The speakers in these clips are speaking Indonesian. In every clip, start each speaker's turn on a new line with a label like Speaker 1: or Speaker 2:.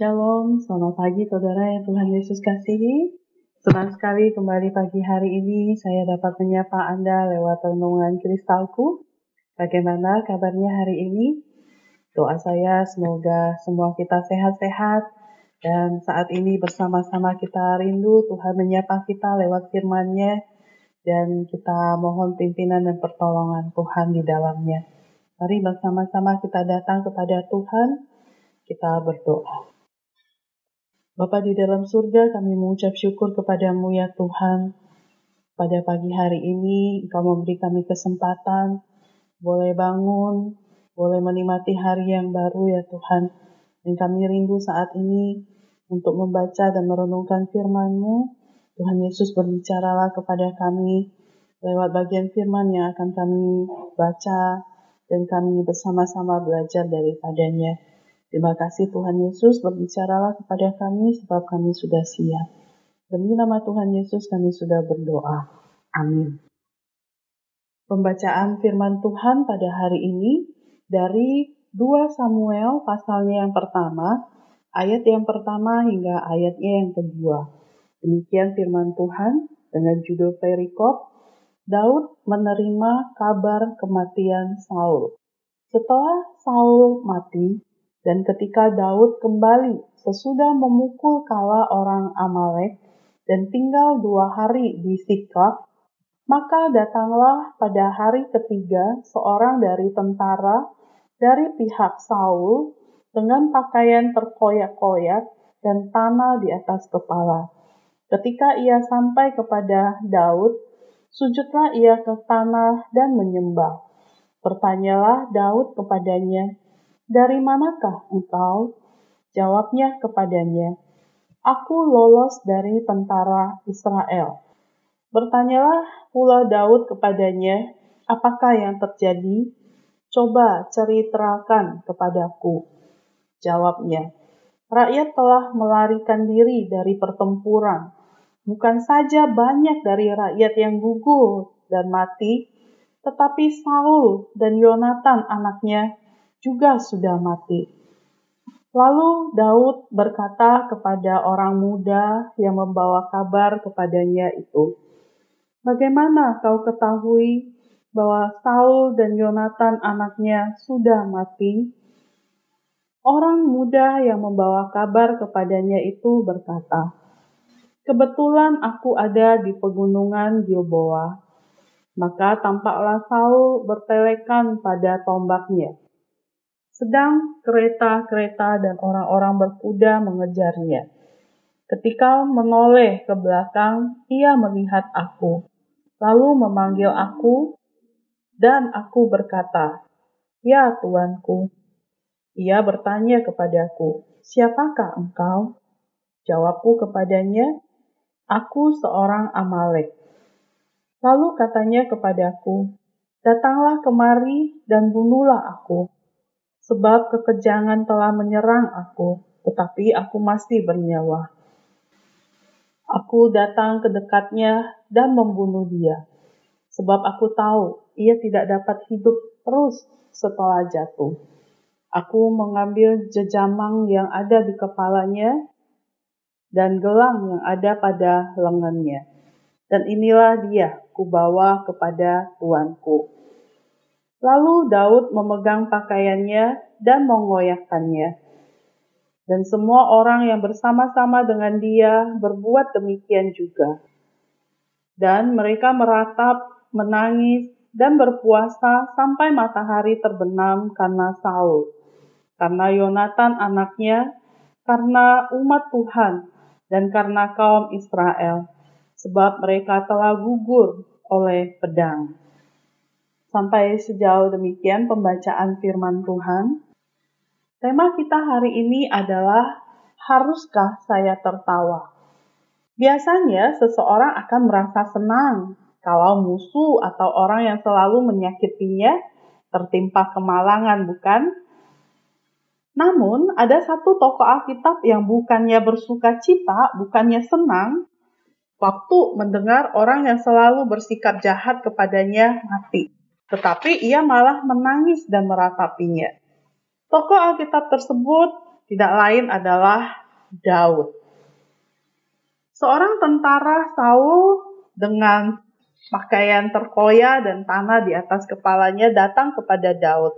Speaker 1: Shalom, selamat pagi saudara yang Tuhan Yesus kasihi. Senang sekali kembali pagi hari ini saya dapat menyapa Anda lewat renungan kristalku. Bagaimana kabarnya hari ini? Doa saya semoga semua kita sehat-sehat dan saat ini bersama-sama kita rindu Tuhan menyapa kita lewat firman-Nya dan kita mohon pimpinan dan pertolongan Tuhan di dalamnya. Mari bersama-sama kita datang kepada Tuhan, kita berdoa. Bapa di dalam surga, kami mengucap syukur kepadamu ya Tuhan. Pada pagi hari ini, Engkau memberi kami kesempatan, boleh bangun, boleh menikmati hari yang baru ya Tuhan. Dan kami rindu saat ini untuk membaca dan merenungkan firman-Mu. Tuhan Yesus berbicaralah kepada kami lewat bagian firman yang akan kami baca dan kami bersama-sama belajar daripadanya. Terima kasih Tuhan Yesus berbicaralah kepada kami sebab kami sudah siap. Demi nama Tuhan Yesus kami sudah berdoa. Amin. Pembacaan firman Tuhan pada hari ini dari 2 Samuel pasalnya yang pertama, ayat yang pertama hingga ayatnya yang kedua. Demikian firman Tuhan dengan judul perikop, Daud menerima kabar kematian Saul. Setelah Saul mati, dan ketika Daud kembali sesudah memukul kala orang Amalek dan tinggal dua hari di Siklag, maka datanglah pada hari ketiga seorang dari tentara dari pihak Saul dengan pakaian terkoyak-koyak dan tanah di atas kepala. Ketika ia sampai kepada Daud, sujudlah ia ke tanah dan menyembah. Bertanyalah Daud kepadanya, dari manakah engkau? Jawabnya kepadanya, Aku lolos dari tentara Israel. Bertanyalah pula Daud kepadanya, Apakah yang terjadi? Coba ceritakan kepadaku. Jawabnya, Rakyat telah melarikan diri dari pertempuran. Bukan saja banyak dari rakyat yang gugur dan mati, tetapi Saul dan Yonatan anaknya juga sudah mati. Lalu Daud berkata kepada orang muda yang membawa kabar kepadanya itu, Bagaimana kau ketahui bahwa Saul dan Yonatan anaknya sudah mati? Orang muda yang membawa kabar kepadanya itu berkata, Kebetulan aku ada di pegunungan Gilboa. Maka tampaklah Saul bertelekan pada tombaknya sedang kereta-kereta dan orang-orang berkuda mengejarnya. Ketika menoleh ke belakang, ia melihat aku, lalu memanggil aku, dan aku berkata, "Ya tuanku." Ia bertanya kepadaku, "Siapakah engkau?" Jawabku kepadanya, "Aku seorang Amalek." Lalu katanya kepadaku, "Datanglah kemari dan bunuhlah aku." Sebab kekejangan telah menyerang aku, tetapi aku masih bernyawa. Aku datang ke dekatnya dan membunuh dia, sebab aku tahu ia tidak dapat hidup terus setelah jatuh. Aku mengambil jejamang yang ada di kepalanya dan gelang yang ada pada lengannya. Dan inilah dia kubawa kepada tuanku. Lalu Daud memegang pakaiannya dan mengoyakkannya. Dan semua orang yang bersama-sama dengan dia berbuat demikian juga. Dan mereka meratap, menangis, dan berpuasa sampai matahari terbenam karena Saul, karena Yonatan anaknya, karena umat Tuhan, dan karena kaum Israel, sebab mereka telah gugur oleh pedang. Sampai sejauh demikian pembacaan firman Tuhan. Tema kita hari ini adalah haruskah saya tertawa? Biasanya seseorang akan merasa senang kalau musuh atau orang yang selalu menyakitinya tertimpa kemalangan, bukan? Namun, ada satu tokoh Alkitab yang bukannya bersuka cita, bukannya senang, waktu mendengar orang yang selalu bersikap jahat kepadanya mati tetapi ia malah menangis dan meratapinya. Tokoh Alkitab tersebut tidak lain adalah Daud. Seorang tentara Saul dengan pakaian terkoya dan tanah di atas kepalanya datang kepada Daud.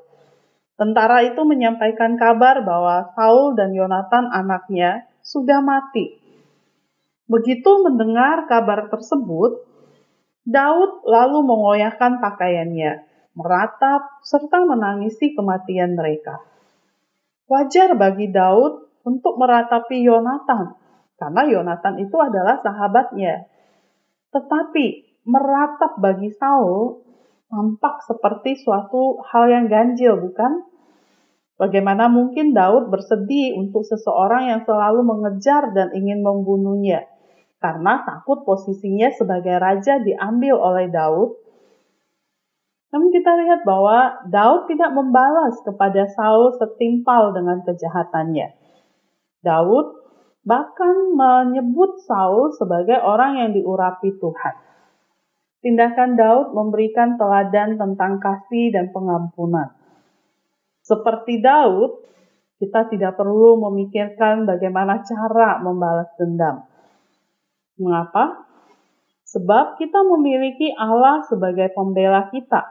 Speaker 1: Tentara itu menyampaikan kabar bahwa Saul dan Yonatan anaknya sudah mati. Begitu mendengar kabar tersebut, Daud lalu mengoyahkan pakaiannya, meratap, serta menangisi kematian mereka. Wajar bagi Daud untuk meratapi Yonatan, karena Yonatan itu adalah sahabatnya. Tetapi meratap bagi Saul tampak seperti suatu hal yang ganjil, bukan? Bagaimana mungkin Daud bersedih untuk seseorang yang selalu mengejar dan ingin membunuhnya? Karena takut posisinya sebagai raja diambil oleh Daud. Namun kita lihat bahwa Daud tidak membalas kepada Saul setimpal dengan kejahatannya. Daud bahkan menyebut Saul sebagai orang yang diurapi Tuhan. Tindakan Daud memberikan teladan tentang kasih dan pengampunan. Seperti Daud, kita tidak perlu memikirkan bagaimana cara membalas dendam. Mengapa? Sebab kita memiliki Allah sebagai pembela kita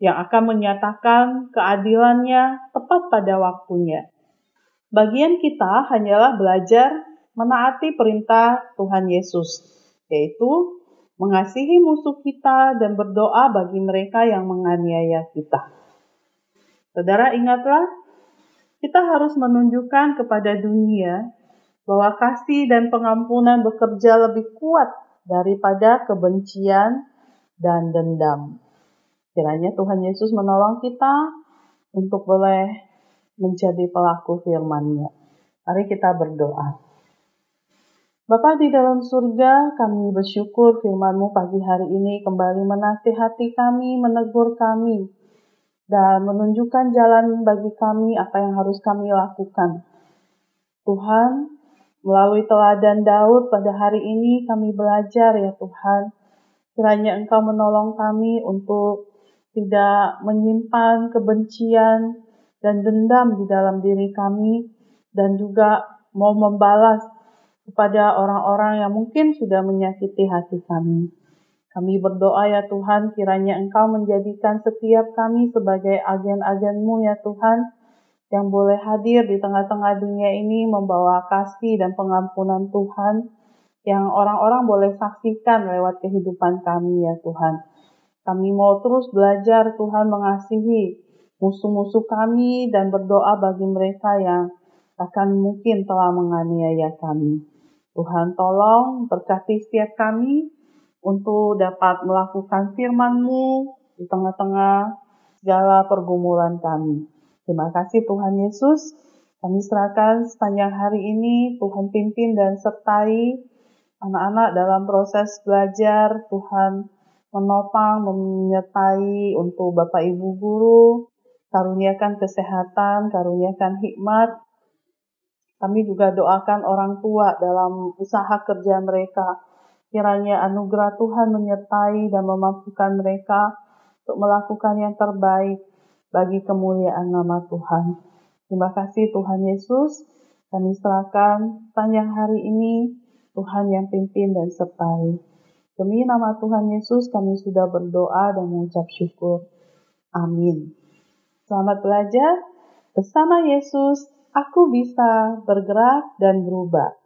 Speaker 1: yang akan menyatakan keadilannya tepat pada waktunya. Bagian kita hanyalah belajar menaati perintah Tuhan Yesus, yaitu mengasihi musuh kita dan berdoa bagi mereka yang menganiaya kita. Saudara ingatlah, kita harus menunjukkan kepada dunia bahwa kasih dan pengampunan bekerja lebih kuat daripada kebencian dan dendam. Kiranya Tuhan Yesus menolong kita untuk boleh menjadi pelaku firman-Nya. Mari kita berdoa. Bapa di dalam surga, kami bersyukur firman-Mu pagi hari ini kembali menasihati kami, menegur kami, dan menunjukkan jalan bagi kami apa yang harus kami lakukan. Tuhan, melalui teladan Daud pada hari ini kami belajar ya Tuhan, kiranya Engkau menolong kami untuk tidak menyimpan kebencian, dan dendam di dalam diri kami dan juga mau membalas kepada orang-orang yang mungkin sudah menyakiti hati kami. Kami berdoa ya Tuhan, kiranya Engkau menjadikan setiap kami sebagai agen-agenmu ya Tuhan, yang boleh hadir di tengah-tengah dunia ini membawa kasih dan pengampunan Tuhan, yang orang-orang boleh saksikan lewat kehidupan kami ya Tuhan. Kami mau terus belajar Tuhan mengasihi musuh-musuh kami dan berdoa bagi mereka yang akan mungkin telah menganiaya kami. Tuhan tolong berkati setiap kami untuk dapat melakukan firman-Mu di tengah-tengah segala pergumulan kami. Terima kasih Tuhan Yesus. Kami serahkan sepanjang hari ini Tuhan pimpin dan sertai anak-anak dalam proses belajar. Tuhan menopang, menyertai untuk Bapak Ibu guru, karuniakan kesehatan, karuniakan hikmat. Kami juga doakan orang tua dalam usaha kerja mereka. Kiranya anugerah Tuhan menyertai dan memampukan mereka untuk melakukan yang terbaik bagi kemuliaan nama Tuhan. Terima kasih Tuhan Yesus. Kami serahkan panjang hari ini Tuhan yang pimpin dan sertai. Demi nama Tuhan Yesus kami sudah berdoa dan mengucap syukur. Amin. Selamat belajar bersama Yesus. Aku bisa bergerak dan berubah.